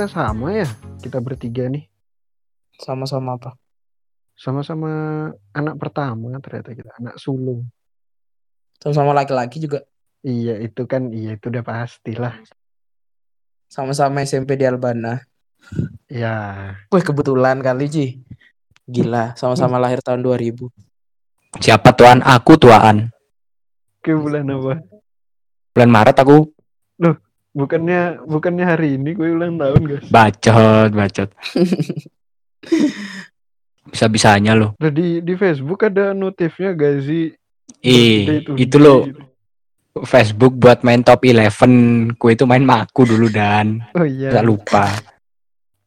Kita sama ya, kita bertiga nih. Sama-sama apa? Sama-sama anak pertama ternyata kita, anak sulung. Sama-sama laki-laki juga. Iya, itu kan iya itu udah pastilah. Sama-sama SMP di Albana. Ya, Wih kebetulan kali Ji. Gila, sama-sama lahir tahun 2000. Siapa tuan? Aku tuaan. ke bulan apa? Bulan Maret aku Bukannya bukannya hari ini gue ulang tahun, guys. bacot, bacot. Bisa-bisanya loh. Nah, di di Facebook ada notifnya gak sih? Ih, Birthday today itu loh gitu. Facebook buat main top 11. Ku itu main maku dulu dan Oh iya. nggak lupa.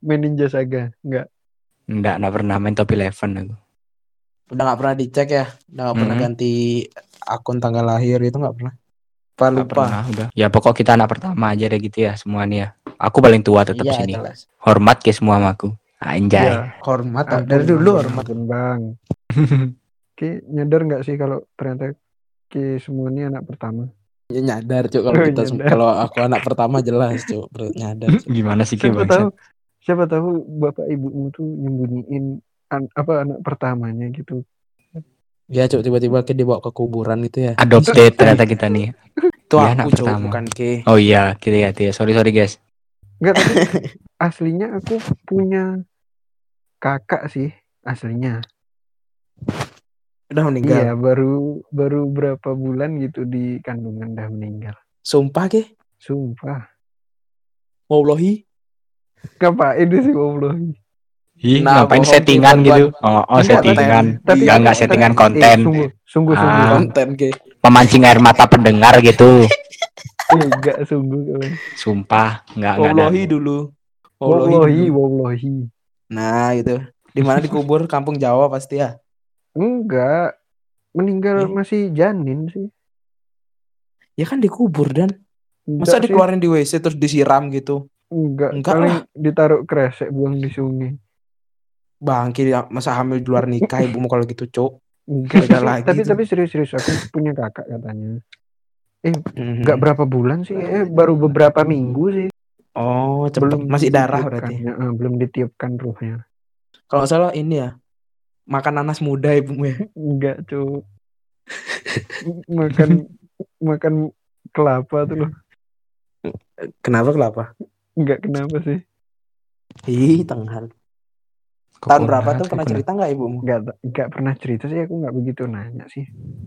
Main Ninja Saga. Enggak. Enggak, enggak pernah main top 11 aku. Udah nggak pernah dicek ya? Udah nggak pernah Mhm. ganti akun tanggal lahir itu nggak pernah. Nggak lupa? pernah, udah. Ya pokok kita anak pertama aja deh gitu ya semuanya ya. Aku paling tua tetap Iya, sini. jelas. Hormat ke semua sama aku. Anjay. Iya. Hormat Ampun, dari dulu hormat. Bang. Ki nyadar nggak sih kalau ternyata Ki semua ini anak pertama? Ya nyadar cuk kalau Oh, kita kalau aku anak pertama jelas cuk perut nyadar. Cuk. Gimana sih Ki Siapa tahu siapa tahu bapak ibumu tuh nyembunyiin an- apa anak pertamanya gitu. Ya cuk tiba-tiba ke dibawa ke kuburan itu ya. Adopted ternyata kita nih. Itu anak aku cuk pertama. bukan ke. Oh iya, gitu ya, ya. Sorry sorry guys. Enggak tapi aslinya aku punya kakak sih aslinya. Udah meninggal. Iya, baru baru berapa bulan gitu di kandungan dah meninggal. Sumpah ke? Sumpah. Wallahi. Ngapain sih Allah? Ih, Nah, ngapain settingan gitu? Oh, oh settingan. Tapi- Enggak enggak settingan Eh, konten. sungguh, sungguh, sungguh. Ah. Konten ke. Memancing air mata pendengar gitu. Enggak sungguh. Sumpah, enggak enggak ada. Wallahi dulu. Wallahi, wallahi. Nah, gitu. Di mana dikubur kampung Jawa pasti ya. Enggak. Meninggal Eh? masih janin sih. Ya kan dikubur dan Enggak masa sih. dikeluarin di WC terus disiram gitu. Enggak, Enggak paling ditaruh kresek buang di sungai. Bangki masa hamil di luar nikah ibumu kalau gitu, Cuk. Enggak, Beda tapi- lagi tapi tuh. tapi serius-serius aku punya kakak katanya. Mhm. Enggak berapa bulan sih, eh baru beberapa minggu sih. Oh, cepet. Masih darah berarti. Ya, eh, belum ditiupkan ruhnya. Kalau nggak salah ini ya. Makan nanas muda ibumu ya. Enggak, Cuk. makan makan kelapa tuh loh. Kenapa kenapa? Enggak kenapa sih? Ih, tengah. Tahun berapa tuh pernah cerita nggak ibumu? Enggak enggak pernah cerita sih aku enggak begitu nanya sih.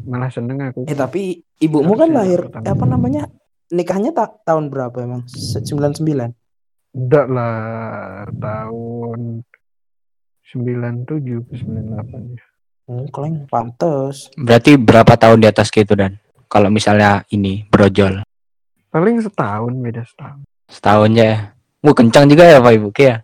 Malah seneng aku. Eh tapi ibumu kan lahir pertama. apa namanya? Nikahnya ta tahun berapa emang? Se- 99. Enggak lah tahun 97 ke 98 ya. Hmm, kalian pantes. Berarti berapa tahun di atas gitu dan kalau misalnya ini brojol Paling setahun beda setahun. setahun ya. Wah, kencang juga ya Pak Ibu Ki ya.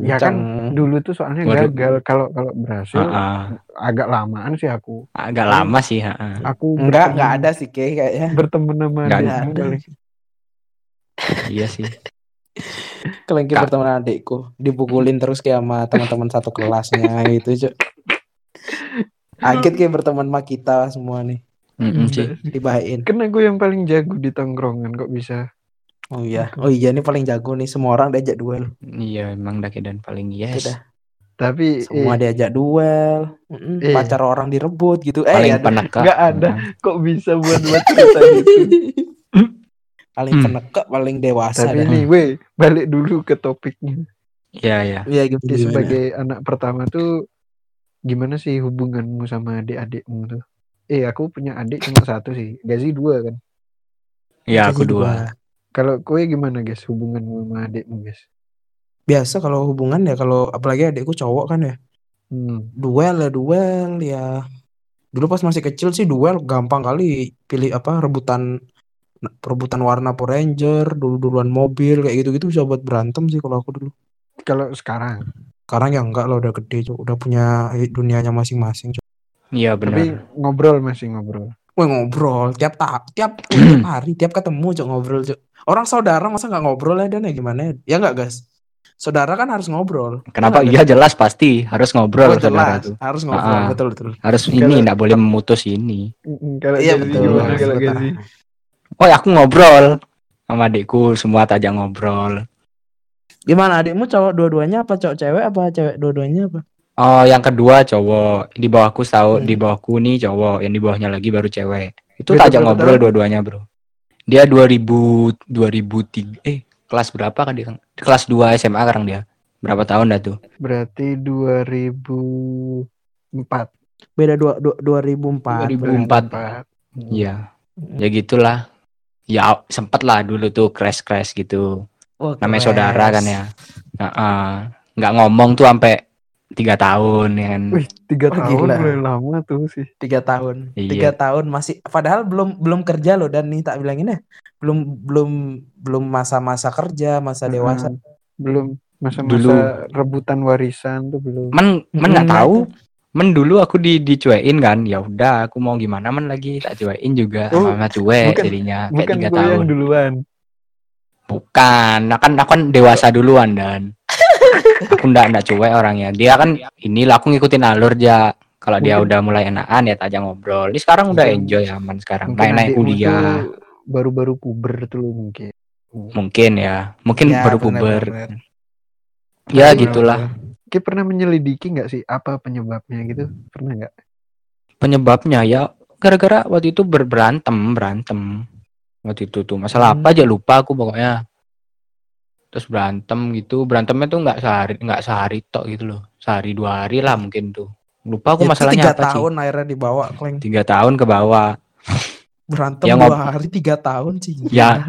Ya kan. Dulu tuh soalnya Waduh. gagal kalau kalau berhasil Heeh. agak lamaan sih aku. Agak lama sih, heeh. Aku Enggak, enggak ada sih Ke kayaknya. berteman sama Nggak adikmu ada. Iya sih. Kalian Kak. berteman adikku, dipukulin terus kayak sama teman-teman satu kelasnya gitu, Cuk. Agit kayak berteman sama kita semua nih. Enggak sih. dibahain. Karena gue yang paling jago di tongkrongan kok bisa. Oh iya, oh iya ini paling jago nih, semua orang diajak duel. Iya, emang Daki dan paling yes. Sudah. Tapi Semua eh, diajak duel, Eh. pacar orang direbut gitu. Eh, Paling ada- peneka. nggak ada. Kok bisa buat buat cerita gitu. paling Hmm. penekak, paling dewasa. Tapi nih, weh, balik dulu ke topiknya. Iya, iya. Iya gimana? Ya, gimana? sebagai anak pertama tuh gimana sih hubunganmu sama adik-adikmu tuh? Eh, aku punya adik cuma satu sih. Gazi dua kan. Iya, aku Gaji dua. Kalau kowe gimana guys hubunganmu sama adikmu guys? Biasa kalau hubungan ya kalau apalagi adikku cowok kan ya. Hmm. Duel ya duel ya. Dulu pas masih kecil sih duel gampang kali pilih apa rebutan rebutan warna Power Ranger, dulu-duluan mobil kayak gitu-gitu bisa buat berantem sih kalau aku dulu. Kalau sekarang, Sekarang ya enggak lah udah gede, Cuk. udah punya dunianya masing-masing. Cuk. Iya, tapi benar. ngobrol masih ngobrol. Wah ngobrol tiap ta tiap tiap hari, tiap ketemu cuk ngobrol cuk. Orang saudara masa nggak ngobrol ya dan ya gimana ya? Ya nggak guys? Saudara kan harus ngobrol. Kenapa? Ya nggak, Iya jelas pasti harus ngobrol Oh, saudara jelas. tuh. Harus ngobrol, Ah. betul betul. Harus ini enggak boleh memutus ini. Iya betul. Oh, aku ngobrol sama adikku, semua tajak ngobrol. Gimana adikmu cowok dua-duanya apa cowok cewek apa cewek dua-duanya apa? Oh, yang kedua cowok. Di bawahku tahu, Hmm. di bawahku nih cowok, yang di bawahnya lagi baru cewek. Itu berapa ngobrol dua-duanya, Bro. Dia 2000 2003 eh kelas berapa kan dia? Kelas 2 SMA sekarang dia. Berapa tahun dah tuh? Berarti 2004. Beda dua, dua, 2004. 2004. Iya. Ya gitulah. Ya sempet lah dulu tuh crash-crash gitu. Wah, Namanya saudara kan ya. Heeh. Nggak ngomong tuh sampai tiga tahun ya kan. Wih, tiga Oh, tahun gila. udah lama tuh sih. tiga tahun Iya. tiga tahun masih padahal belum belum kerja loh dan nih tak bilangin ya belum belum belum masa-masa kerja masa dewasa. Belum masa-masa Dulu. rebutan warisan tuh belum. Men men nggak tahu. Men dulu aku di dicuekin kan. Ya udah, aku mau gimana men lagi tak cuekin juga Oh, sama cuek bukan- jadinya kayak Bukan tiga tahun. yang duluan. Bukan, nah kan aku kan dewasa duluan dan aku ndak ndak cuek orangnya. Dia kan inilah aku ngikutin alur aja. Kalau dia udah mulai enakan ya tajak ngobrol. Ini sekarang udah enjoy aman sekarang. Naik naik kuliah. baru-baru puber tuh mungkin. Mungkin ya, mungkin Ya, baru benar, puber. benar. Ya Tapi- gitulah. Ki pernah menyelidiki nggak sih apa penyebabnya gitu? Pernah nggak? Penyebabnya ya gara-gara waktu itu ber- berantem, berantem. Waktu itu tuh masalah apa Hmm. aja lupa aku pokoknya. Terus berantem gitu, berantemnya tuh nggak sehari nggak sehari tok gitu loh. Sehari dua hari lah mungkin tuh. Lupa aku Itu masalahnya tiga apa sih. tahun akhirnya dibawa kleng Tiga tahun ke bawah. berantem Ya, dua hari tiga tahun sih Ya.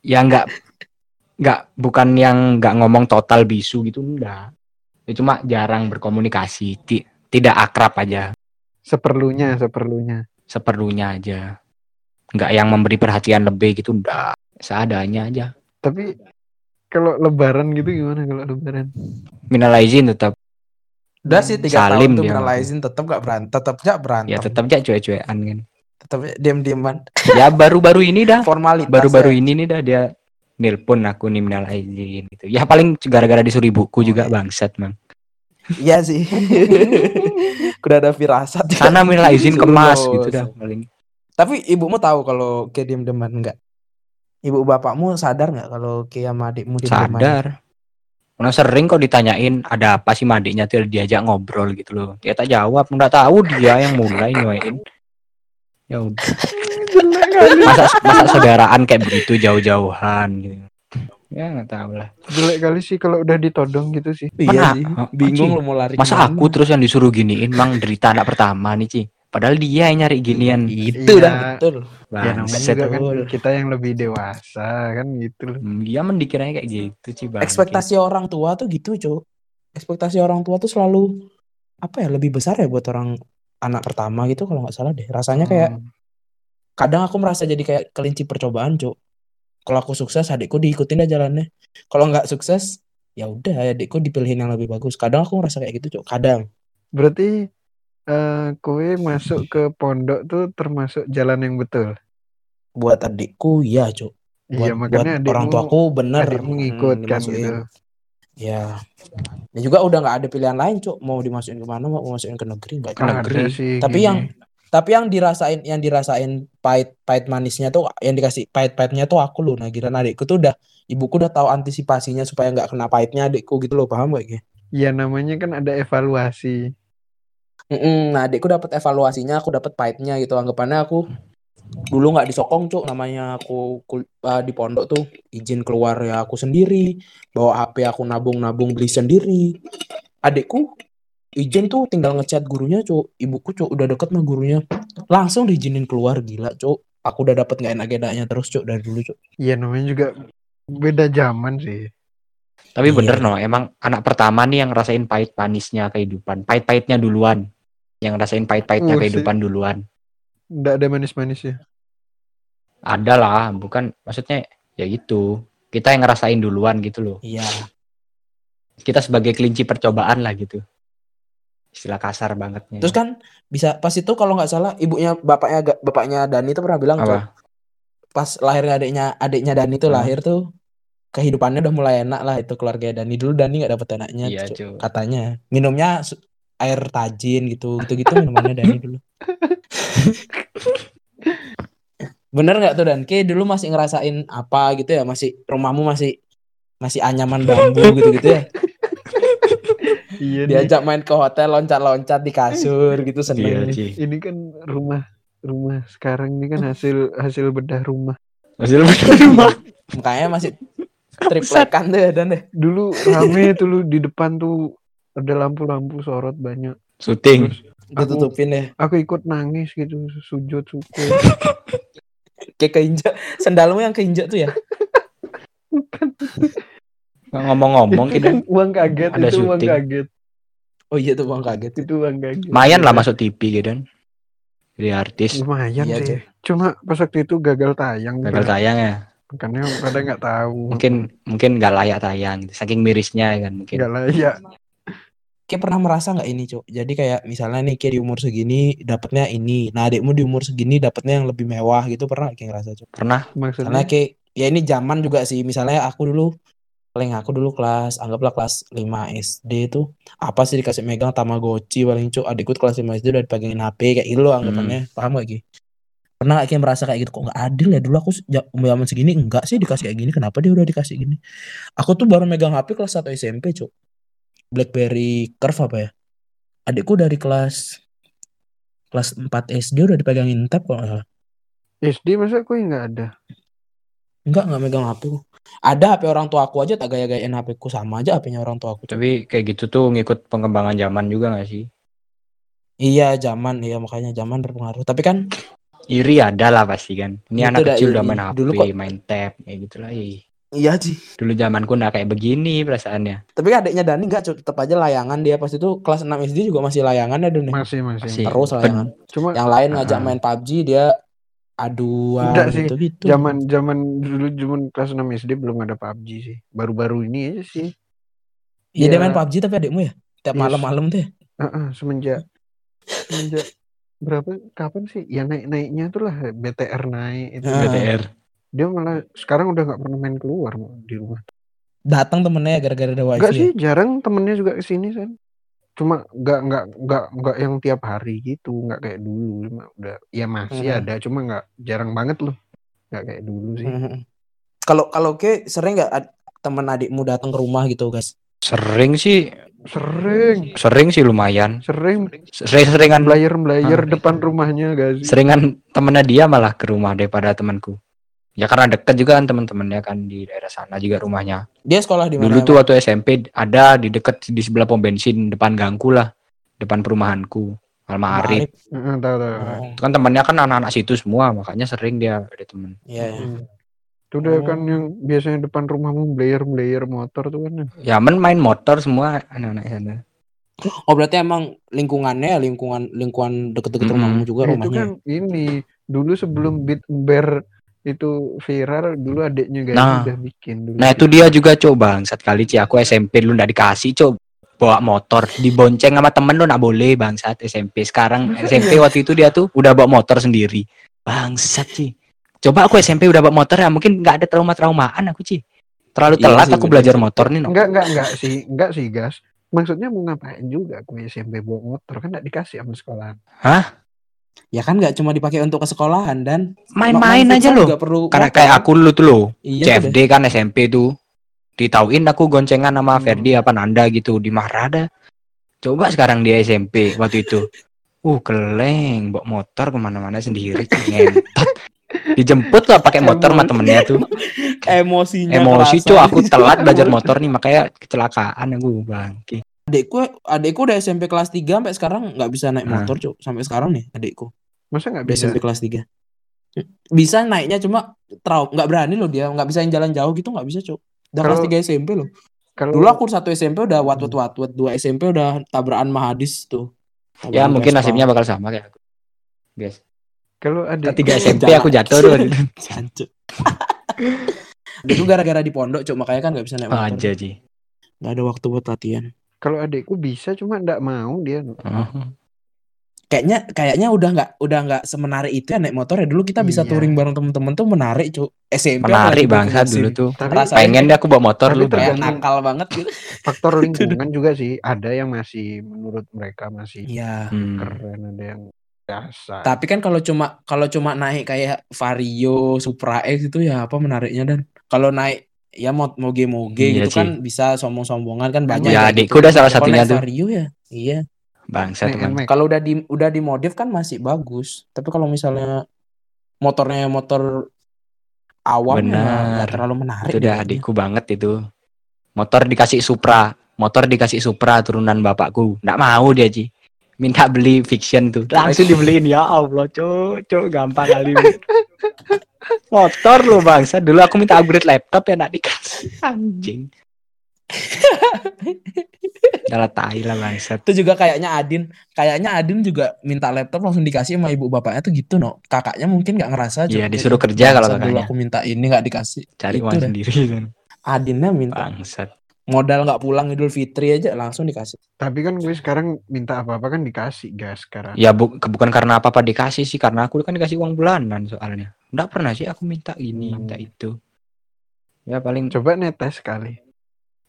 Ya nggak nggak bukan yang nggak ngomong total bisu gitu enggak. Ya, cuma jarang berkomunikasi, ti- tidak akrab aja. Seperlunya, seperlunya. seperlunya aja nggak yang memberi perhatian lebih gitu enggak seadanya aja Tapi kalau lebaran gitu gimana kalau lebaran? minal aizin tetap. Udah sih tiga Salim tahun tuh minal aizin tetap gak berantem tetap gak berantem. Ya tetap aja cuek-cuekan kan. Tetap diam diaman ya baru-baru ini dah. Formalitas baru-baru ya. ini nih dah dia nelpon aku nih minal aizin gitu. Ya paling gara-gara disuruh ibuku juga iya. bangsat mang. Iya sih. Udah ada firasat sana minal aizin kemas gitu dah paling. Tapi ibumu tahu kalau Ki diem deman enggak? Ibu bapakmu sadar nggak kalau Ki sama adikmu deman? sadar Karena sering kok ditanyain ada apa sih sama adiknya tuh diajak ngobrol gitu loh. Dia tak jawab, nggak tahu dia yang mulai nyuain. Ya udah. Masa masa saudaraan kayak begitu jauh-jauhan gitu. Ya nggak tahu lah. Jelek kali sih kalau udah ditodong gitu sih. Iya Mana? sih. Bingung lu mau lari Masa aku terus yang disuruh giniin, mang derita anak pertama nih, Ci. Padahal dia yang nyari ginian. Itu Iya. dah betul. Ya namanya juga kan betul. kita yang lebih dewasa kan gitu loh. Hmm, Dia mendikiranya kayak gitu, Ci. bangke. Ekspektasi orang tua tuh gitu, Cuk. Ekspektasi orang tua tuh selalu apa ya lebih besar ya buat orang anak pertama gitu kalau nggak salah deh. Rasanya kayak Hmm. kadang aku merasa jadi kayak kelinci percobaan, Cuk. Kalau aku sukses, adikku diikutin aja jalannya. Kalau nggak sukses, ya udah adikku dipilihin yang lebih bagus. Kadang aku ngerasa kayak gitu, Cuk. Kadang. Berarti eh kue masuk ke pondok tuh termasuk jalan yang betul. Buat adikku, iya, Cuk. Iya Buat, makanya buat orang tuaku bener adikmu ngikut hmm, kan dimasukin. gitu. Ya. Dan juga udah nggak ada pilihan lain, Cuk. Mau dimasukin ke mana, mau masukin ke negeri nggak ke negeri. sih Tapi gini. yang tapi yang dirasain yang dirasain pahit pahit manisnya tuh yang dikasih pahit pahitnya tuh aku loh. Nah, kira adikku tuh udah ibuku udah tahu antisipasinya supaya nggak kena pahitnya adikku gitu loh, paham gak? Ya namanya kan ada evaluasi. Mm-mm, nah, adikku dapat evaluasinya, aku dapat pahitnya gitu. Anggapannya aku dulu nggak disokong cuk namanya aku kul- eh, di pondok tuh izin keluar ya aku sendiri bawa HP aku nabung-nabung beli sendiri adikku izin tuh tinggal ngechat gurunya cuk ibuku cuk udah deket mah gurunya langsung diizinin keluar gila cuk aku udah dapet nggak enak enaknya terus cuk dari dulu cuk Iya namanya juga beda zaman sih. Tapi Iya. bener no, emang anak pertama nih yang rasain pahit manisnya kehidupan. Pahit-pahitnya duluan. Yang rasain pahit-pahitnya Uh, sih. kehidupan duluan. Nggak ada manis-manisnya. Ada lah, bukan maksudnya ya gitu. Kita yang ngerasain duluan gitu loh. iya Kita sebagai kelinci percobaan lah gitu. Istilah kasar bangetnya. terus kan bisa pas itu kalau nggak salah ibunya bapaknya bapaknya Dani tuh pernah bilang apa? cuk pas lahirnya adiknya adiknya Dani tuh Hmm. lahir tuh kehidupannya udah mulai enak lah itu keluarga Dani dulu Dani nggak dapet enaknya Iya. Cuk. katanya minumnya air tajin gitu gitu gitu minumannya Dani dulu bener nggak tuh Dan Ki dulu masih ngerasain apa gitu ya masih rumahmu masih masih anyaman bambu gitu-gitu ya. Iya nih. Diajak main ke hotel loncat-loncat di kasur gitu Iya, seneng. Ci. Ini kan rumah rumah sekarang ini kan hasil hasil bedah rumah. Hasil rumah. Makanya masih triplekan deh dan deh. Dulu rame tuh lu di depan tuh ada lampu-lampu sorot banyak. Syuting. Ditutupin deh. aku ikut nangis gitu sujud syukur. Kayak keinjak. Sendalmu yang keinjak tuh ya. Ngomong-ngomong Itu kita kan uang kaget Ada itu uang syuting. kaget. Oh iya tuh bang kaget. Itu uang kaget. lumayan lah masuk TV gitu kan. Jadi artis. Lumayan Iya, sih. Cek. Cuma pas waktu itu gagal tayang. Gagal tayang ya. Makanya pada nggak tahu. Mungkin mungkin nggak layak tayang. Saking mirisnya kan mungkin. nggak layak. Kayak pernah merasa nggak ini cok? Jadi kayak misalnya nih kayak di umur segini dapatnya ini, nah adikmu di umur segini dapatnya yang lebih mewah gitu pernah kayak ngerasa cok? Pernah. Maksudnya Karena kayak ya ini zaman juga sih. Misalnya aku dulu paling aku dulu kelas anggaplah kelas 5 SD tuh apa sih dikasih megang Tamagotchi paling cok adikku kelas 5 SD udah dipegangin HP kayak gitu loh anggapannya paham gak Ki? Pernah gak Ki merasa kayak gitu kok nggak adil ya dulu aku zaman segini enggak sih dikasih kayak gini kenapa dia udah dikasih gini aku tuh baru megang HP kelas 1 SMP cok BlackBerry Curve apa ya adikku dari kelas kelas 4 SD udah dipegangin tab kok nggak salah. SD masa aku nggak ada. Enggak, enggak megang HP. Ada HP orang tua aku aja tak gaya-gayain HP ku sama aja HP-nya orang tua aku. Tapi kayak gitu tuh ngikut pengembangan zaman juga gak sih? Iya, zaman iya makanya zaman berpengaruh. Tapi kan Iri ada lah pasti kan. Ini anak kecil udah main HP, Dulu kok- main tab, kayak gitu lah. ih. Iya sih. Dulu zamanku nggak kayak begini perasaannya. Tapi kan adiknya Dani enggak tetap aja layangan dia pas itu kelas 6 SD juga masih layangan ya Dani. Masih masih. Masih. Terus layangan. Cuma Yang lain ngajak Ah. main PUBG dia aduan Enggak sih, gitu gitu. zaman zaman dulu zaman kelas 6 SD belum ada PUBG sih. Baru-baru ini aja sih. Iya dia Iya. main PUBG tapi adikmu ya tiap Yes. malam-malam tuh ya. Heeh, semenjak semenjak berapa kapan sih? Ya naik-naiknya tuh lah BTR naik itu. Ah. BTR. Dia malah sekarang udah nggak pernah main keluar Mau, di rumah. Datang temennya ya gara-gara ada wifi. Enggak ya. sih, jarang temennya juga ke sini kan. Cuma nggak nggak nggak nggak yang tiap hari gitu, nggak kayak dulu. Cuma udah ya masih Mhm. ada, cuma nggak jarang banget loh. Nggak kayak dulu sih. Kalau kalau ke sering nggak ad- temen adikmu datang ke rumah gitu guys? Sering sih, Sering, sering sih lumayan. sering Sering-seringan belayar-belayar Ah. depan rumahnya gak sih? seringan temennya dia malah ke rumah daripada temanku. Ya karena deket juga kan teman-temannya kan di daerah sana juga rumahnya. Dia sekolah di mana? Dulu tuh waktu SMP ada di deket di sebelah pom bensin depan gangku lah, depan perumahanku. Tahu tahu. Oh, Itu kan temannya kan anak-anak situ semua, makanya sering dia ada temen. iya. iya. Hmm. Itu Oh. kan yang biasanya depan rumahmu belayar-belayar motor tuh kan. Ya men main motor semua anak-anak sana. Oh berarti emang lingkungannya ya lingkungan lingkungan deket-deket rumahmu juga itu rumahnya. kan ini dulu sebelum Beat Bear itu viral dulu adiknya guys Nah. udah bikin dulu. Nah itu dia juga coba bangsat kali Ci aku SMP lu ndak dikasih coba bawa motor dibonceng sama temen lu nggak boleh bangsat SMP sekarang SMP waktu itu dia tuh udah bawa motor sendiri bangsat Ci coba aku SMP udah bawa motor ya mungkin nggak ada trauma traumaan aku Ci terlalu Iya telat sih, aku bener belajar sih. motor nih no. Enggak enggak enggak sih, enggak sih gas. Maksudnya mau ngapain juga aku SMP bawa motor kan enggak dikasih sama sekolahan. Ya kan nggak cuma dipakai untuk ke sekolahan dan. Main-main main aja loh. juga perlu karena kayak aku dulu tuh loh Iya CFD kan SMP tuh. Ditauin aku goncengan sama Hmm. Ferdi apa Nanda gitu di Mahrada coba sekarang dia SMP waktu itu. Uh keleng bawa motor ke mana-mana sendiri ngentot. Dijemput lah pakai motor sama temennya tuh. Emosinya emosi cuy aku telat belajar motor nih makanya kecelakaan aku bangki adikku adikku udah SMP kelas 3 sampai sekarang nggak bisa naik Nah. motor cuk sampai sekarang nih adikku Masa enggak udah bisa? SMP kelas 3 bisa naiknya cuma trau nggak berani loh dia nggak bisa jalan jauh gitu nggak bisa cuk. Udah kelas Kalau- 3 SMP loh. Kalau dulu aku satu SMP udah wat wat wat wat dua SMP udah tabrakan mahadis tuh. Ya Tabrakan mungkin Vespa. nasibnya bakal sama kayak aku. Guys kalau ada ketiga Jalan. SMP aku jatuh tuh. Adikku gara-gara di pondok cuk makanya kan nggak bisa naik motor. aja sih nggak ada waktu buat latihan kalau adikku bisa cuma enggak mau dia. kayaknya kayaknya udah nggak udah nggak semenarik itu ya naik motor ya dulu kita bisa Iya. touring bareng temen-temen tuh menarik cuk SMP menarik bangsa dulu tuh Tapi Rasain pengen deh aku bawa motor lu kayak nakal banget gitu faktor lingkungan juga sih. Ada yang masih menurut mereka masih iya Hmm. keren, ada yang biasa. tapi kan kalau cuma kalau cuma naik kayak Vario Supra X itu ya apa menariknya dan kalau naik ya mau moge moge Iya gitu kan bisa sombong-sombongan kan banyak Ya, kayak adikku gitu. udah salah satunya tuh. Vario ya iya Bangsa teman. Kalau udah di udah dimodif kan masih bagus tapi kalau misalnya motornya motor awam ya Benar. terlalu menarik Itu udah kayaknya. adikku banget itu. Motor dikasih Supra, motor dikasih Supra turunan bapakku. Nggak mau dia, Ci. Minta beli fiction tuh. Langsung dibeliin ya Allah, cuk, cuk, gampang kali. motor lu bangsa. Dulu aku minta upgrade laptop ya nggak dikasih. Anjing. Dalah tai lah bangsa. itu juga kayaknya Adin kayaknya Adin juga minta laptop langsung dikasih sama ibu bapaknya tuh gitu no kakaknya mungkin nggak ngerasa Iya, disuruh kerja kalau "Bangsat, dulu kakaknya." aku minta ini nggak dikasih Cari Itu uang sendiri kan. Adinnya minta Bangsat. Modal nggak pulang Idul Fitri aja langsung dikasih Tapi kan gue sekarang minta apa-apa kan dikasih gas sekarang. Ya bu, ke- bukan karena apa-apa dikasih sih, karena aku kan dikasih uang bulanan soalnya. Nggak pernah sih aku minta ini, minta Hmm. itu. Ya paling Coba netes sekali.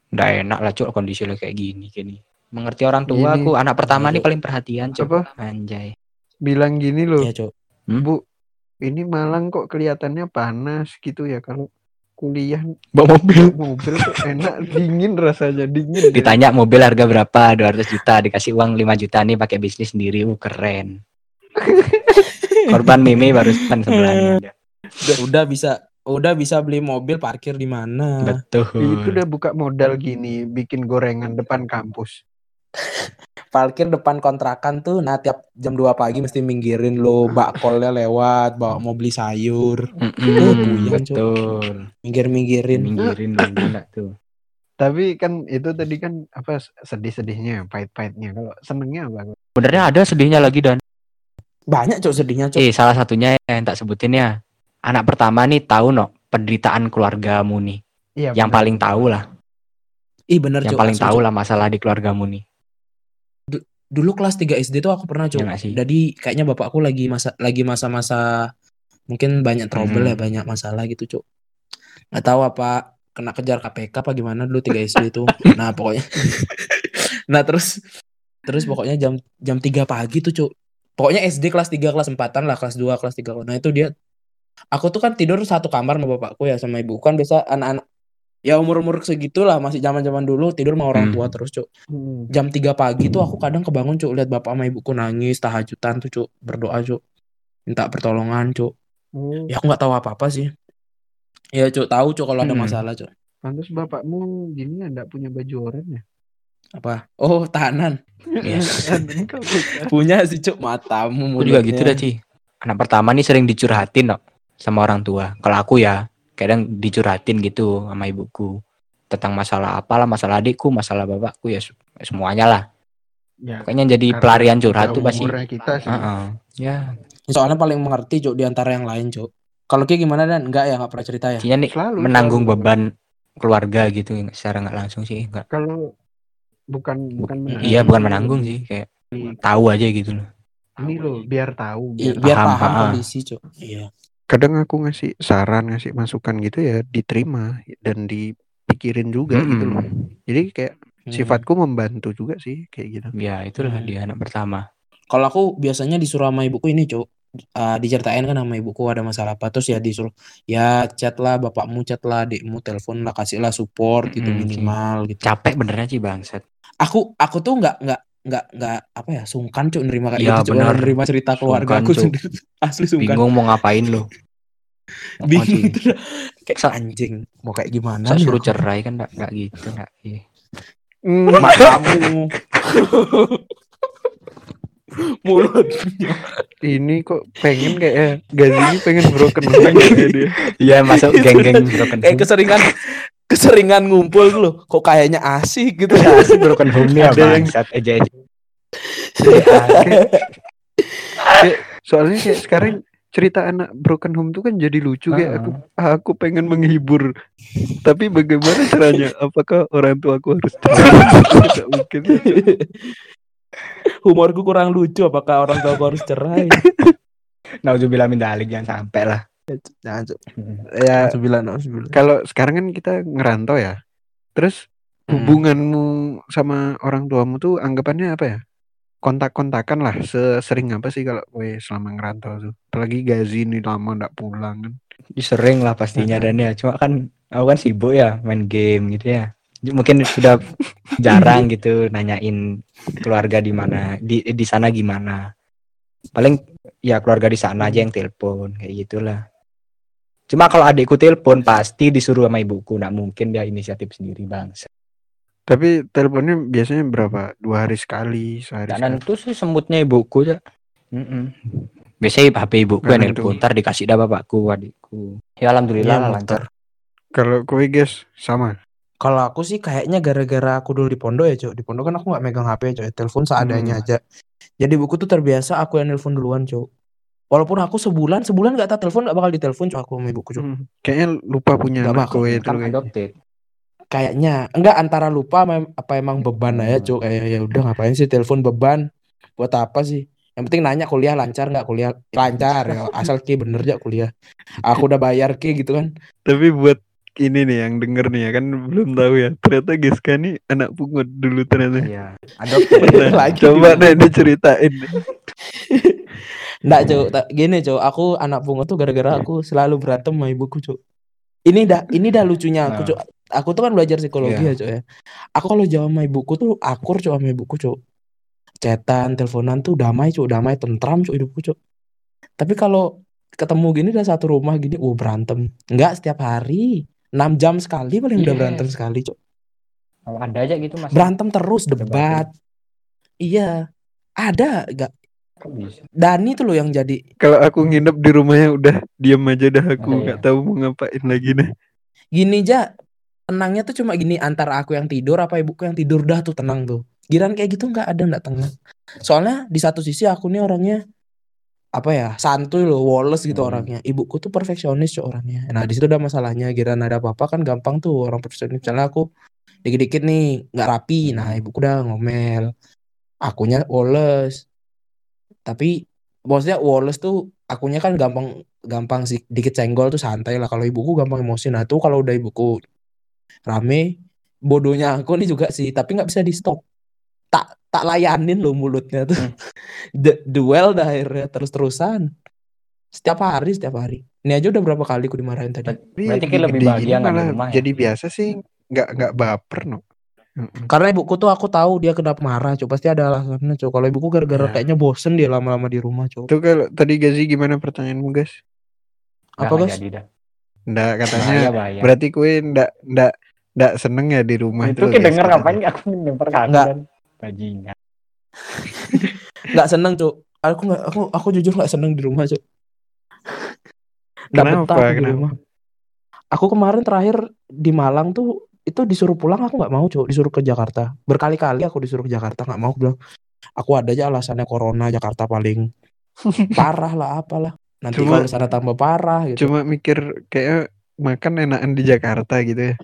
nggak enak lah cuk kondisi lo kayak gini gini. Mengerti orang tua Gini. aku, anak pertama Iya, nih Cuk. paling perhatian cuk. Apa? Anjay. Bilang gini loh, ya cok Bu, ini Malang kok kelihatannya panas gitu ya kalau kuliah Bawa mobil. mobil tuh enak dingin rasanya dingin. ya. Ditanya mobil harga berapa? 200 juta, dikasih uang 5 juta nih pakai bisnis sendiri. Uh, keren. Korban meme baru depan sebelahnya. udah bisa udah bisa beli mobil parkir di mana Betul. Itu udah buka modal gini, bikin gorengan depan kampus. Parkir depan kontrakan tuh nah tiap jam 2 pagi mesti minggirin lo bakpolnya lewat bawa mau beli sayur puyeng, Cuk. betul. minggir minggirin Minggirin tuh. Tapi kan itu tadi kan apa sedih-sedihnya, pahit-pahitnya. Kalau senengnya apa? Sebenarnya ada sedihnya lagi dan banyak cok sedihnya cok Eh, salah satunya yang tak sebutin ya. Anak pertama nih tahu no penderitaan keluargamu nih. Iya. Yang paling tahu lah, ih bener yang cok paling tahu lah masalah di keluargamu nih. Dulu kelas 3 SD tuh aku pernah cok Iya jadi kayaknya bapakku lagi masa lagi masa-masa mungkin banyak trouble Mhm. ya banyak masalah gitu cok nggak tahu apa kena kejar KPK apa gimana dulu 3 SD itu nah pokoknya nah terus terus pokoknya jam jam 3 pagi tuh cok pokoknya SD kelas 3 kelas 4an lah kelas 2 kelas 3 nah itu dia. Aku tuh kan tidur satu kamar sama bapakku ya sama ibu kan. Biasa anak-anak ya umur-umur segitulah masih zaman-zaman dulu tidur sama orang Hmm. tua terus cok Hmm. jam 3 pagi tuh aku kadang kebangun cuk lihat bapak sama ibuku nangis tahajudan tuh cuk berdoa cuk minta pertolongan cuk Oh, ya aku nggak tahu apa apa sih ya cuk tahu cuk kalau ada Hmm. masalah cuk pantas bapakmu gini enggak punya baju oranye ya? apa oh tahanan bukan. punya sih cuk matamu Aku juga gitu dah, Ci. Anak pertama nih sering dicurhatin no, sama orang tua. Kalau aku ya, kadang dicurhatin gitu sama ibuku. Tentang masalah apalah, masalah adikku, masalah bapakku ya se- semuanya lah. Ya, Pokoknya jadi pelarian curhat tuh pasti. kita sih. Heeh. Ya, soalnya paling mengerti cuk di antara yang lain cuk kalau Ki gimana dan enggak ya nggak pernah cerita ya nih Selalu, menanggung selalu. beban keluarga gitu secara nggak langsung sih enggak. Kalau bukan bukan menanggung. Iya, bukan menanggung sih, kayak tahu aja gitu loh. Ini loh, biar tahu. I- Biar biar paham, paham, ha. kondisi cuk iya kadang aku ngasih saran ngasih masukan gitu ya diterima dan dipikirin juga gitu loh Mm-mm. jadi kayak Hmm. sifatku membantu juga sih kayak gitu Ya, itulah Hmm. dia anak pertama. kalau aku biasanya disuruh sama ibuku ini cuk Eh, diceritain kan sama ibuku ada masalah apa terus ya disuruh ya chat lah bapakmu chat lah adikmu telepon lah kasih lah support gitu sih. minimal gitu Capek benernya sih bangsat. aku aku tuh nggak nggak nggak nggak apa ya sungkan cuk nerima kayak Iya, gitu nerima cerita keluarga Sungkan, aku sendiri. Asli sungkan. Bingung mau ngapain lo. bingung dah. kayak Sa- anjing mau kayak gimana Saya suruh cerai kan enggak enggak gitu enggak. Iya. mak kamu. Mulutnya ini kok pengen kayak ya Gazi pengen broken home kayak dia Iya masuk geng-geng broken kayak home. keseringan keseringan ngumpul loh. Kok kayaknya asik gitu. Ya, sih broken home nya Ada yang- bangsat aja aja. Soalnya kayak sekarang cerita anak broken home tuh kan jadi lucu kayak aku aku pengen menghibur. Tapi bagaimana caranya? Apakah orang tua aku harus Nggak mungkin. Humorku kurang lucu apakah orang tua aku harus cerai? Nauzubillah min dalik jangan sampai lah. Ya Nauzubillah, nauzubillah. kalau sekarang kan kita ngerantau ya terus Hmm. hubunganmu sama orang tuamu tuh anggapannya apa ya kontak-kontakan lah sesering apa sih kalau gue selama ngerantau tuh apalagi Gazi ini lama ndak pulang kan Sering lah pastinya dan ya cuma kan Aku kan sibuk ya main game gitu ya. Mungkin sudah jarang gitu nanyain keluarga di mana di di sana gimana. Paling ya keluarga di sana aja yang telepon kayak gitulah. Cuma kalau adikku telepon pasti disuruh sama ibuku, nggak mungkin dia inisiatif sendiri bang. Tapi teleponnya biasanya berapa? Dua hari sekali, sehari Gak sekali. nentu sih semutnya ibuku ya. Mm-mm. Biasanya HP ibuku yang nelpon, ntar dikasih dah bapakku, adikku. Ya alhamdulillah lah muter. lancar. Kalau kowe guys sama. Kalau aku sih kayaknya gara-gara aku dulu di pondok ya, Cuk. Di pondok kan aku nggak megang HP, Cuk. Telepon seadanya Hmm. aja. Jadi buku tuh terbiasa aku yang nelpon duluan, Cuk. Walaupun aku sebulan, sebulan gak tak telepon, gak bakal ditelepon, Cuk. Aku sama ibuku, Cuk. Hmm. Kayaknya lupa punya anak bakal, kowe itu Kan kayaknya. adopted. Kayaknya enggak antara lupa sama apa emang beban aja. Cuk. Kayak ya udah ngapain sih telepon beban? Buat apa sih? Yang penting nanya kuliah lancar nggak kuliah lancar ya asal ki bener aja kuliah aku udah bayar ki gitu kan Tapi buat ini nih yang denger nih ya kan belum tahu ya. Ternyata Giska nih anak pungut dulu ternyata. Iya, adopted. Nah, Lagi coba nih diceritain. Nggak cuk, tak- gini cuk, aku anak pungut tuh gara-gara aku selalu berantem sama ibuku cuk. Ini dah, ini dah lucunya aku Nah. cuk. Aku tuh kan belajar psikologi Iya. ya cuk ya. Aku kalau jawab sama ibuku tuh akur cuk sama ibuku cuk. Chatan, teleponan tuh damai cuk, damai tentram cuk hidupku cuk. Tapi kalau ketemu gini udah satu rumah gini, uh berantem. Enggak setiap hari, 6 jam sekali paling udah Yes. berantem sekali cuk. Kalau ada aja gitu mas. Berantem terus Debatin. debat. Iya. Ada bisa? Dani tuh loh yang jadi Kalau aku nginep di rumahnya udah diam aja dah aku ya? nggak tahu mau ngapain lagi dah. gini aja tenangnya tuh cuma gini antara aku yang tidur apa ibuku yang tidur dah tuh tenang tuh giran kayak gitu nggak ada nggak tenang soalnya di satu sisi aku nih orangnya apa ya santuy loh Wallace gitu Hmm. orangnya. Ibuku tuh perfeksionis cok orangnya. Nah di situ udah masalahnya giran ada apa-apa kan gampang tuh orang perfeksionis. Misalnya aku dikit-dikit nih nggak rapi. Nah ibuku udah ngomel. Akunya Wallace. Tapi maksudnya Wallace tuh akunya kan gampang gampang sih dikit senggol tuh santai lah. Kalau ibuku gampang emosi. Nah tuh kalau udah ibuku rame bodohnya aku nih juga sih tapi nggak bisa di stop tak tak layanin loh mulutnya tuh Hmm. The- duel dah akhirnya terus terusan setiap hari setiap hari ini aja udah berapa kali aku dimarahin tadi Tapi Berarti kayak lebih bahagia malah rumah ya? jadi biasa sih nggak nggak baper no. Karena ibuku tuh aku tahu dia kenapa marah coba pasti ada alasannya coba kalau ibuku gara-gara Ya. kayaknya bosen dia lama-lama di rumah coba Itu kalau tadi Gazi gimana pertanyaanmu guys? Apa guys jadi dah. Nggak katanya Bahaya bahaya. berarti kue ndak ndak ndak seneng ya di rumah itu tuh, kayak guys, denger ngapain aku kan. Bajingan. nggak seneng cuk. Aku nggak aku aku jujur nggak seneng di rumah cuk. Nggak betah aku di Kenapa? rumah. Aku kemarin terakhir di Malang tuh itu disuruh pulang aku nggak mau cuk. Disuruh ke Jakarta. Berkali-kali aku disuruh ke Jakarta nggak mau aku bilang. Aku ada aja alasannya corona Jakarta paling parah lah apalah. Nanti Cuma- kalau sana tambah parah gitu. Cuma mikir kayak makan enakan di Jakarta gitu ya.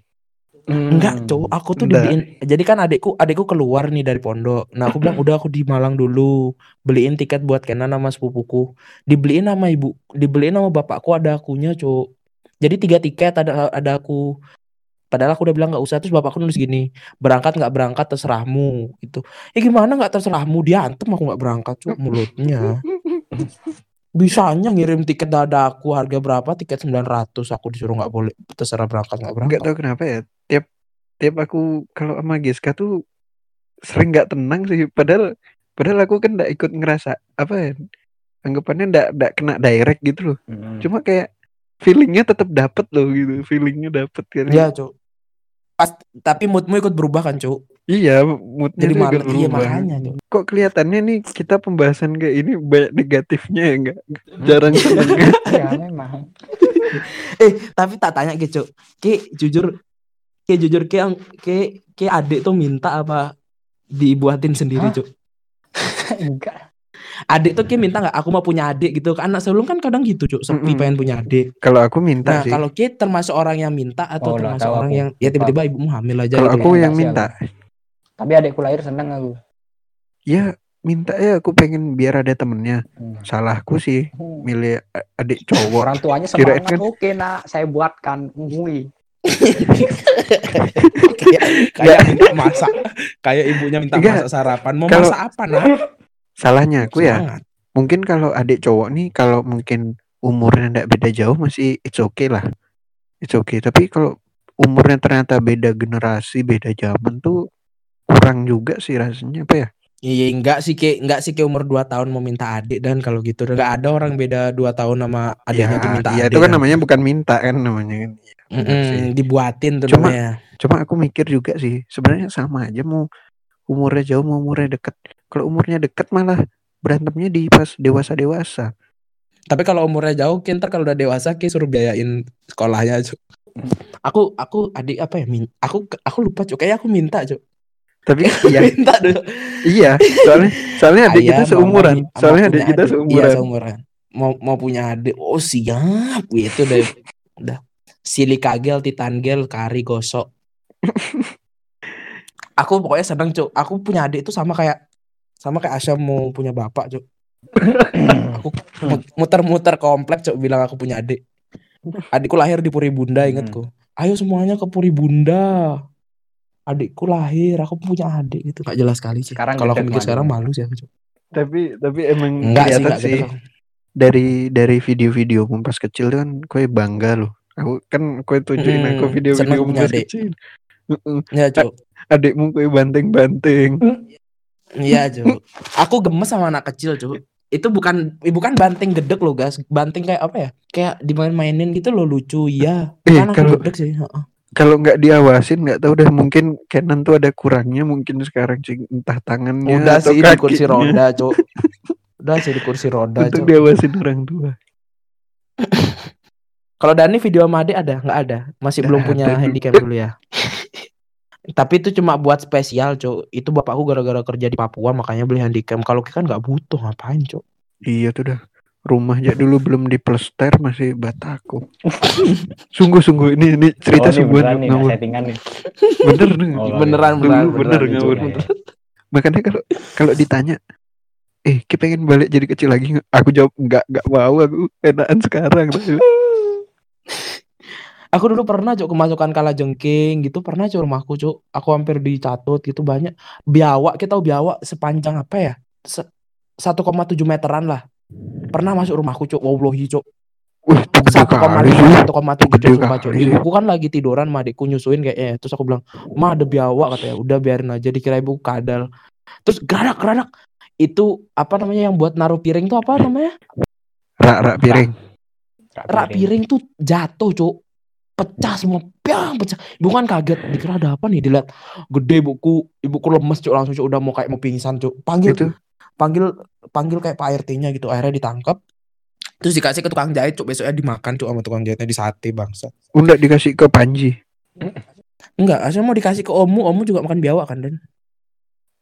Enggak, cowok aku tuh dibeliin. Jadi kan adikku adikku keluar nih dari pondok. Nah, aku bilang udah aku di Malang dulu. Beliin tiket buat Kenan sama sepupuku. Dibeliin sama ibu, dibeliin sama bapakku ada akunya, cowok. Jadi tiga tiket ada ada aku. Padahal aku udah bilang nggak usah terus bapakku nulis gini, berangkat nggak berangkat terserahmu gitu. Ya gimana nggak terserahmu dia antem aku nggak berangkat cuk mulutnya. Bisanya ngirim tiket dadaku harga berapa tiket 900 aku disuruh nggak boleh terserah berangkat nggak berangkat. Nggak tahu kenapa ya. Tiap aku kalau sama Giska tuh sering nggak tenang sih. Padahal padahal aku kan nggak ikut ngerasa apa ya. Anggapannya nggak nggak kena direct gitu loh. Hmm. Cuma kayak feelingnya tetap dapet loh gitu. Feelingnya dapet kan. Iya, Cuk. Pas tapi moodmu ikut berubah kan, Cuk? Iya, moodnya Jadi malah iya makanya, Cuk. Kok kelihatannya nih kita pembahasan kayak ini banyak negatifnya ya enggak? Jarang senengnya. ya memang. Eh, tapi tak tanya gitu. Ki jujur Ki jujur yang Ki Ki adik tuh minta apa dibuatin sendiri, Hah? Cuk. Enggak. Adik tuh Ki minta nggak aku mau punya adik gitu. Anak sebelum kan kadang gitu, Cuk. Sepi Mm-mm. pengen punya adik. Kalau aku minta Nah, sih. kalau Ki termasuk orang yang minta atau Oh, termasuk tahu orang aku. yang ya tiba-tiba ibumu hamil aja Kalau gitu. aku yang minta. Tapi adikku lahir seneng aku. Ya minta ya aku pengen biar ada temennya. Hmm. Salahku sih milih a- adik cowok. Orang tuanya semangat. kan- Oke nak, saya buatkan. Ngui. Kayak kayak minta masak kayak ibunya minta Enggak. masak sarapan mau Kalau- masak apa nah Salahnya aku ya. Semangat. Mungkin kalau adik cowok nih kalau mungkin umurnya ndak beda jauh masih it's okay lah. It's okay. Tapi kalau umurnya ternyata beda generasi, beda zaman tuh kurang juga sih rasanya apa ya? Iya enggak sih ke enggak sih ke umur 2 tahun mau minta adik dan kalau gitu enggak ada orang beda 2 tahun sama adiknya tuh minta ya adik. itu kan dan. namanya bukan minta kan namanya kan. Iya, Mm-mm, sih. dibuatin tuh Cuma- namanya. Cuma aku mikir juga sih, sebenarnya sama aja mau umurnya jauh mau umurnya deket. Kalau umurnya deket malah berantemnya di pas dewasa-dewasa. Tapi kalau umurnya jauh, Ki, ntar kalau udah dewasa Ki suruh biayain sekolahnya, Cuk. Aku aku adik apa ya? Min, aku aku lupa, Cuk. Kayaknya aku minta, Cuk. Tapi iya, minta dulu. iya, soalnya soalnya adik Ayah kita seumuran. Soalnya adik kita adik. Iya, seumuran. seumuran. Mau mau punya adik. Oh, siap. Itu udah udah silikagel, titangel, kari gosok. aku pokoknya seneng, Cuk. Aku punya adik itu sama kayak sama kayak Asya mau punya bapak, Cuk. aku mut- muter-muter komplek, Cuk, bilang aku punya adik. Adikku lahir di Puri Bunda, ingetku. Ayo semuanya ke Puri Bunda. Adikku lahir, aku punya adik gitu. Gak jelas sekali sih. Sekarang Kalau aku mikir sekarang malu sih aku. Cuk. Tapi tapi emang Enggak sih, enggak sih, gitu. dari dari video-video pas kecil kan kue bangga loh. Aku kan kue tunjukin Mm, aku video-video pas adik. kecil. Heeh. Ya, Cuk. Adikmu kue banteng-banteng. Iya, Cuk. Aku gemes sama anak kecil, Cuk. Itu bukan bukan banting gedek loh, guys. Banting kayak apa ya? Kayak dimain-mainin gitu loh lucu. Iya. Eh, Kan aku kalau- gedek sih. Kalau nggak diawasin nggak tahu dah mungkin Canon tuh ada kurangnya mungkin sekarang sih entah tangannya Udah atau sih di kursi kakinya roda, Cuk. Udah sih di kursi roda, untuk Cuk. diawasin orang tua. Kalau Dani video sama adik ada? Nggak ada. Masih Nggak belum punya ada, Cuk. handicap dulu ya. Tapi itu cuma buat spesial, Cuk. Itu bapakku gara-gara kerja di Papua makanya beli handicap. Kalau kita kan nggak butuh ngapain, Cuk. Iya tuh dah rumah aja dulu belum diplester masih batako. Sungguh-sungguh ini ini cerita oh, sungguhan nih, nggak ngawur. nih. Bener nih. Oh, Beneran, Dulu beneran, bener beneran, ngawur. Cuk. Iya, iya. Makanya kalau kalau ditanya eh kita pengen balik jadi kecil lagi nggak? Aku jawab enggak enggak mau aku enakan sekarang. Aku dulu pernah cuk kemasukan kala jengking gitu pernah cuk rumahku cuk. Aku hampir dicatut gitu banyak. Biawak kita tahu biawak sepanjang apa ya? Se 1,7 meteran lah. Pernah masuk rumahku cuk. Wallahi cuk. Wih, itu gede kali sih. 1,5 1,7 Gede cuk sumpah sih. Ibuku kan lagi tiduran sama adikku nyusuin kayaknya. Terus aku bilang, "Ma, ada biawak," katanya. Udah biarin aja dikira ibu kadal. Terus geradak geradak. Itu apa namanya yang buat naruh piring tuh apa namanya? Rak rak piring. rak piring tuh jatuh cuk pecah semua piang pecah ibu kan kaget dikira ada apa nih dilihat gede ibuku ibuku lemes cuk langsung cuk udah mau kayak mau pingsan cuk panggil Itu panggil panggil kayak pak RT-nya gitu akhirnya ditangkap terus dikasih ke tukang jahit cuk besoknya dimakan cuk sama tukang jahitnya di sate bangsa udah dikasih ke Panji. enggak asal mau dikasih ke omu omu juga makan biawak kan dan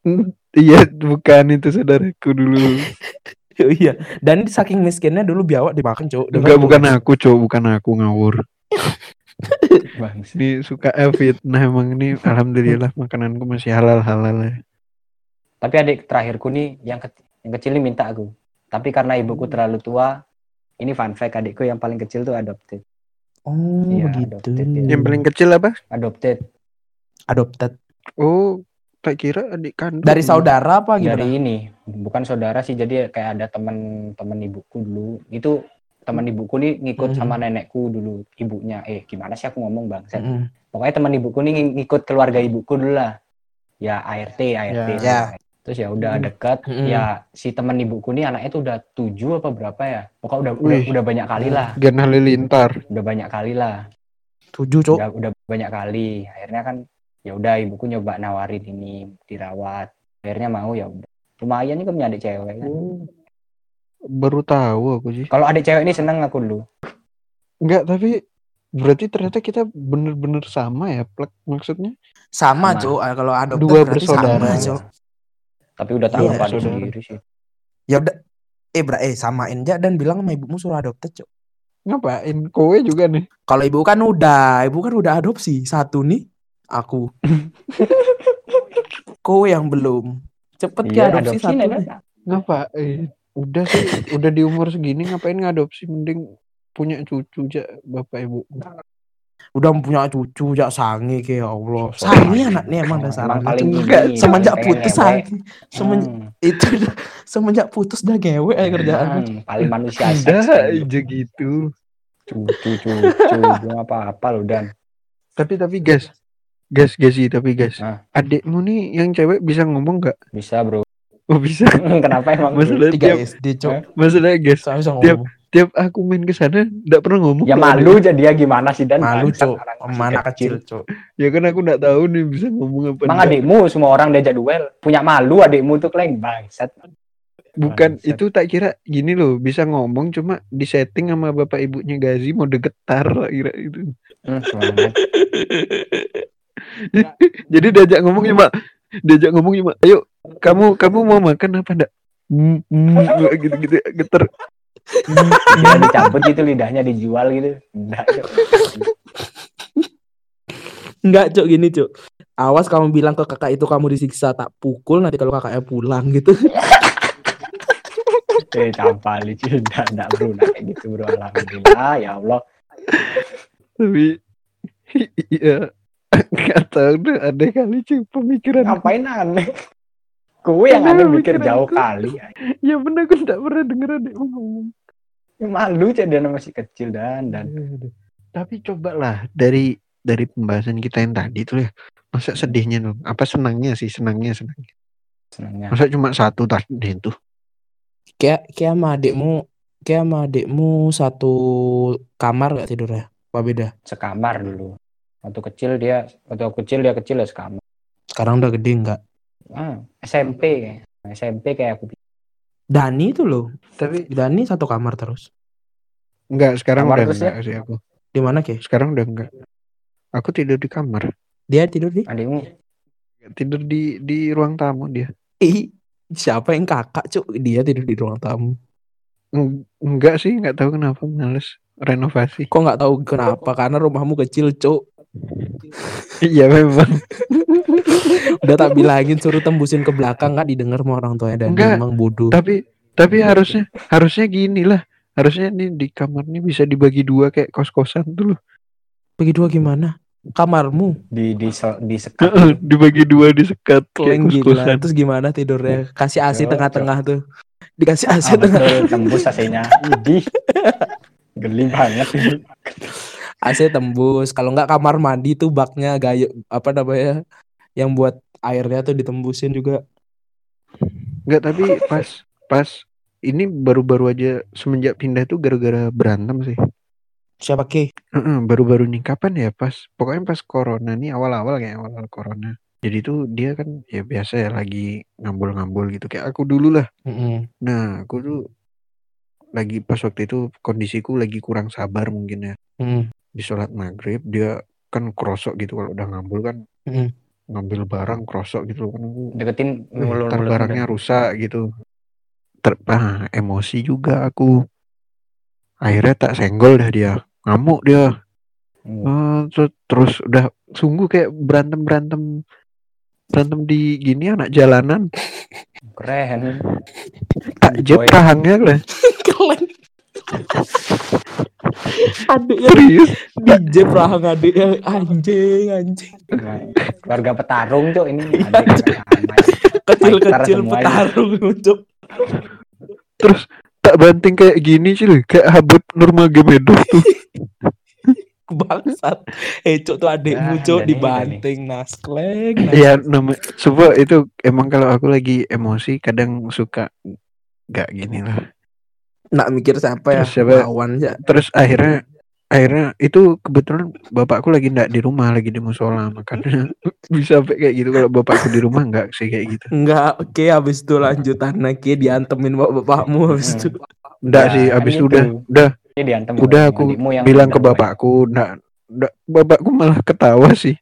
Hmm, Iya, bukan itu saudaraku dulu. iya dan saking miskinnya dulu biawak dimakan cuk Enggak bukan aku, Cok, bukan aku ngawur. Bangsa. Ini suka eh, fitnah emang ini alhamdulillah makananku masih halal-halal ya. Tapi adik terakhirku nih yang, ke- yang kecil ini minta aku. Tapi karena ibuku terlalu tua, ini fun fact adikku yang paling kecil tuh adopted. oh Iya, begitu adopted, ya. Yang paling kecil apa? Adopted adopted Oh, tak kira adik kandung. dari saudara apa gimana dari ini, bukan saudara sih. Jadi kayak ada teman-teman ibuku dulu. Itu teman ibuku nih ngikut Mhm. sama nenekku dulu, ibunya. Eh, gimana sih aku ngomong bang? Mm-mm. Pokoknya teman ibuku nih ng- ngikut keluarga ibuku dulu lah. Ya ART, ART. Ya. Terus ya udah Hmm. dekat. Mm-mm. Ya si teman ibuku nih anaknya tuh udah tujuh apa berapa ya? Pokoknya udah udah, Wih. udah banyak kali lah. Gen Halilintar. Udah banyak kali lah. tujuh cuk Udah udah banyak kali. Akhirnya kan ya udah ibuku nyoba nawarin ini dirawat. Akhirnya mau ya udah. Lumayan nih punya adik cewek kan. Oh, baru tahu aku sih. Kalau adik cewek ini seneng aku dulu. Enggak, tapi berarti ternyata kita bener-bener sama ya, plek maksudnya. sama Sama. Ah, kalau adopted Dua bersaudara. sama cuk Tapi udah tahu Iya, sendiri sih. ya udah eh bra eh samain aja dan bilang sama ibumu suruh adopted cuk Ngapain? Kowe juga nih. kalau ibu kan udah ibu kan udah adopsi satu nih aku kowe yang belum cepet ke Iya, adopsi adopsi satu nih. Ngapain? Udah sih, udah di umur segini ngapain ngadopsi mending punya cucu aja bapak ibu. Udah punya cucu jak sange ke ya Allah So, sange anaknya emang dasar paling Enggak, semenjak putus sange semenjak Hmm, itu semenjak putus dah ngewe aja kerjaan hmm, paling manusia Ada kayak gitu. aja gitu. cucu cucu belum apa apa loh dan Tapi tapi guys, guys guys sih tapi guys, Ah. adikmu nih yang cewek bisa ngomong nggak? Bisa bro. Oh bisa. Kenapa emang? Masalah Tiga SD cok. masalah guys, Tiap-. Tiap aku main ke sana nggak pernah ngomong. Ya malu jadi dia gimana sih dan Malu cok. Mana kecil cok. Ya kan aku nggak tahu nih bisa ngomong apa. Enggak. adikmu semua orang diajak duel. Punya malu adikmu tuh kleng bangsat. Bukan Bangsat. itu tak kira gini loh bisa ngomong cuma di setting sama bapak ibunya Gazi mau degetar kira itu. Hmm. Jadi diajak ngomong cuma diajak ngomong cuma ayo kamu kamu mau makan apa enggak? Hmm, hmm, gitu-gitu geter. Dia dicabut gitu lidahnya dijual gitu. Enggak. Enggak cok gini cok. Awas kamu bilang ke kakak itu kamu disiksa tak pukul nanti kalau kakaknya pulang gitu. Eh campali cuy. Enggak, enggak bro. Enggak kayak gitu bro. Alhamdulillah ya Allah. Tapi iya nggak tahu deh ada kali cuy pemikiran. Ngapain aneh? Kue yang aneh mikir jauh aku. kali. Ya benar aku nggak pernah denger adikmu ngomong. Ya, malu dia masih kecil dan dan. Aduh. Tapi cobalah dari dari pembahasan kita yang tadi tuh ya. Masa sedihnya dong? Apa senangnya sih? Senangnya senangnya. Senangnya. Masa cuma satu tadi itu? Kayak kayak sama adikmu kayak sama adikmu satu kamar gak tidurnya? Apa beda? Sekamar dulu. Waktu kecil dia, waktu aku kecil dia kecil ya sekamar. Sekarang udah gede enggak? Ah, SMP kayak. SMP kayak aku. Dani itu loh. Tapi Dani satu kamar terus. enggak sekarang Kamar udah terus ya? enggak sih aku. Di mana ke? Sekarang udah enggak. Aku tidur di kamar. Dia tidur di? Adikmu Tidur di di ruang tamu dia. Ih, siapa yang kakak cuk? Dia tidur di ruang tamu. Eng- Enggak sih, enggak tahu kenapa males renovasi. Kok nggak tahu kenapa? Karena rumahmu kecil cuk. Iya memang. Udah tak bilangin suruh tembusin ke belakang nggak didengar sama orang tuanya dan Enggak. emang bodoh. tapi tapi harusnya harusnya gini lah. Harusnya nih di kamar nih bisa dibagi dua kayak kos-kosan tuh loh. Bagi dua gimana? Kamarmu di di se- di sekat. Heeh, dibagi dua disekat kayak keleng gila. kos-kosan. Terus gimana tidurnya? Kasih AC Cok, tengah-tengah tuh. Dikasih AC Ah, tengah. betul, tembus AC-nya. Geli banget ini. AC tembus. Kalau nggak kamar mandi tuh baknya gayo apa namanya? Yang buat airnya tuh ditembusin juga. Enggak, tapi pas pas ini baru-baru aja semenjak pindah tuh gara-gara berantem sih. Siapa ke? Heeh, baru-baru nih kapan ya pas pokoknya pas corona nih awal-awal kayak awal-awal corona. Jadi tuh dia kan ya biasa ya lagi ngambul-ngambul gitu kayak aku dulu lah. Mm-mm. Nah, aku tuh lagi pas waktu itu kondisiku lagi kurang sabar mungkin ya. Mm. Di sholat maghrib dia kan krosok gitu kalau udah ngambul kan Mm. ngambil barang krosok gitu kan Deketin "Wih, ngulur ntar ngulur barangnya rusak gitu. Ter ah, emosi juga aku. Akhirnya tak senggol dah dia. Ngamuk dia. Hmm. Ter- terus udah sungguh kayak berantem berantem berantem di gini anak jalanan Keren. tak jeb Boy. rahangnya lah Keren. Adiknya serius DJ rahang adiknya anjing anjing. Nah, keluarga petarung cok ini adik kakak sama ya. Kecil-kecil semuanya. petarung cuk. terus tak banting kayak gini sih loh kayak Habib Nurmagomedov tuh Bangsat. Eh cuk tuh adikmu Ah, cuk dan ini, dibanting naskleng. Iya nama coba itu emang kalau aku lagi emosi kadang suka nggak gini lah Nak mikir siapa ya? Terus siapa? Lawan ya. terus akhirnya akhirnya itu kebetulan bapakku lagi nggak di rumah lagi di musola makanya bisa sampai kayak gitu kalau bapakku di rumah nggak sih kayak gitu Enggak, oke habis itu lanjutan lagi diantemin bapak bapakmu habis itu. Nggak Ya, sih kan abis itu itu. udah udah Udah aku bilang ke bapakku nggak nggak bapakku malah ketawa sih.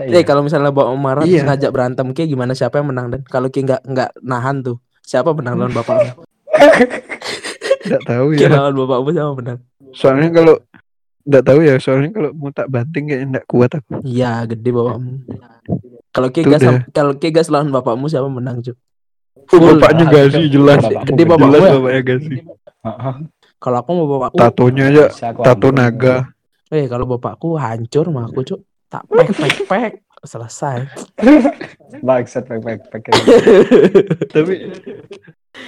Eh kalau misalnya bapak marah Iya. ngajak berantem kayak gimana siapa yang menang dan kalau kayak nggak nggak nahan tuh siapa menang lawan bapakmu? nggak tahu Kayak ya lawan bapakmu siapa menang? soalnya kalau nggak tahu ya soalnya kalau mau tak banting kayaknya nggak kuat aku Iya gede bapakmu. Kalau kayak Tuh gas udah. kalau kayak gas lawan bapakmu siapa menang cuy? Oh, Full. bapaknya sih jelas Gede bapakmu jelas ya? bapaknya gak sih Heeh. Kalau aku mau bapakku, tatonya aja tato naga eh kalau bapakku hancur mah aku cuy tak pek pek pek selesai. Bangsat pek pek pek. tapi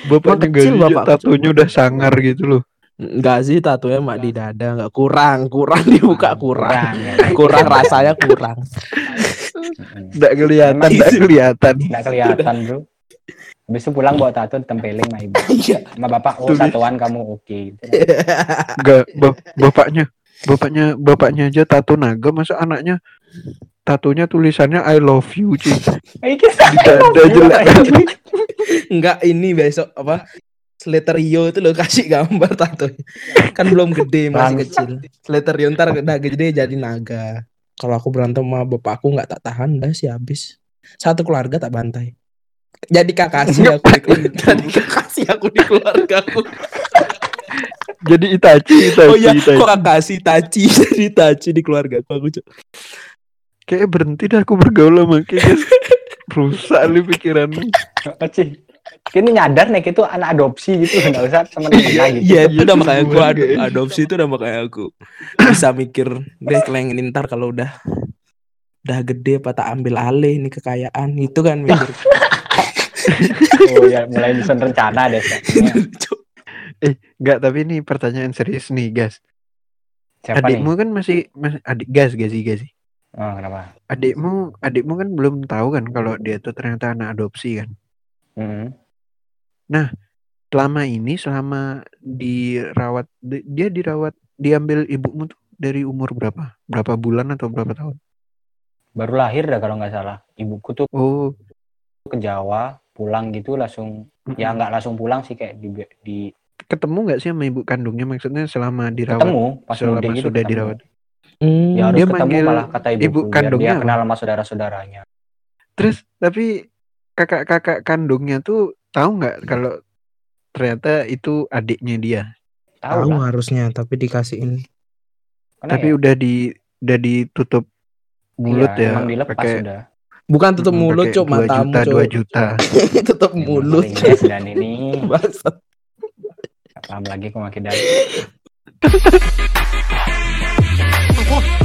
bapaknya Emang gak kecil sih bapakku, tatonya udah sangar gitu loh Enggak sih tatunya mak di dada enggak kurang, kurang dibuka kurang. ya. Kurang rasanya kurang. Nggak kelihatan, Emang nggak kelihatan. Nggak kelihatan bro. Habis itu pulang bawa tato tempelin sama ibu. Iya. Sama bapak, oh satuan kamu oke. Gitu. Nggak, ba- bapaknya, bapaknya, bapaknya aja tato naga, masa anaknya tatonya tulisannya I love you, Di dada jelek. Enggak ini besok apa? Sleterio itu lo kasih gambar tato. Kan belum gede masih kecil. Sleterio ntar udah gede jadi naga. Kalau aku berantem sama bapakku nggak tak tahan dah sih habis. Satu keluarga tak bantai. Jadi kakasi aku di keluarga. Jadi kakasi aku di keluarga aku. Jadi Itachi, Itachi, Oh iya, Itachi. kok kakasi taci jadi taci di keluarga aku. Kayak berhenti dah aku bergaul sama kayak rusak nih pikiranmu. kecil. Kini nyadar nih itu anak adopsi gitu, nggak usah teman-teman gitu. Iya, itu Iya udah sih, makanya aku kayak- adopsi itu udah makanya aku bisa mikir deh keleng ini ntar kalau udah udah gede apa tak ambil alih ini kekayaan itu kan mikir. Oh ya, mulai nyusun rencana deh. kayaknya. Enggak, tapi ini pertanyaan serius nih, guys. Siapa adikmu nih? kan masih, masih adik gas, gas sih, gas sih. Oh, kenapa? Adikmu, adikmu kan belum tahu kan kalau dia tuh ternyata anak adopsi kan. Hmm. Selama ini, selama dirawat, di- dia dirawat, diambil ibumu tuh dari umur berapa? Berapa bulan atau berapa tahun? Baru lahir dah kalau nggak salah. Ibuku tuh Oh, ke Jawa, pulang gitu langsung ya nggak langsung pulang sih kayak di, di ketemu nggak sih sama ibu kandungnya? Maksudnya selama dirawat, ketemu pas selama gitu sudah ketemu. dirawat. Hmm, Ya harus Dia ketemu malah kata ibu biar kandungnya dia apa? kenal sama saudara-saudaranya. Terus tapi kakak-kakak kandungnya tuh tahu nggak kalau ternyata itu adiknya dia. Tahu tahu lah. harusnya tapi dikasihin. Karena tapi ya, udah di udah ditutup mulut iya, ya emang dilepas pakai sudah. Bukan tutup mm, mulut, Cuk, dua matamu, juta, dua juta. tutup Emang mulut. dan ini Bangsat. paham lagi aku makin dari. Oh.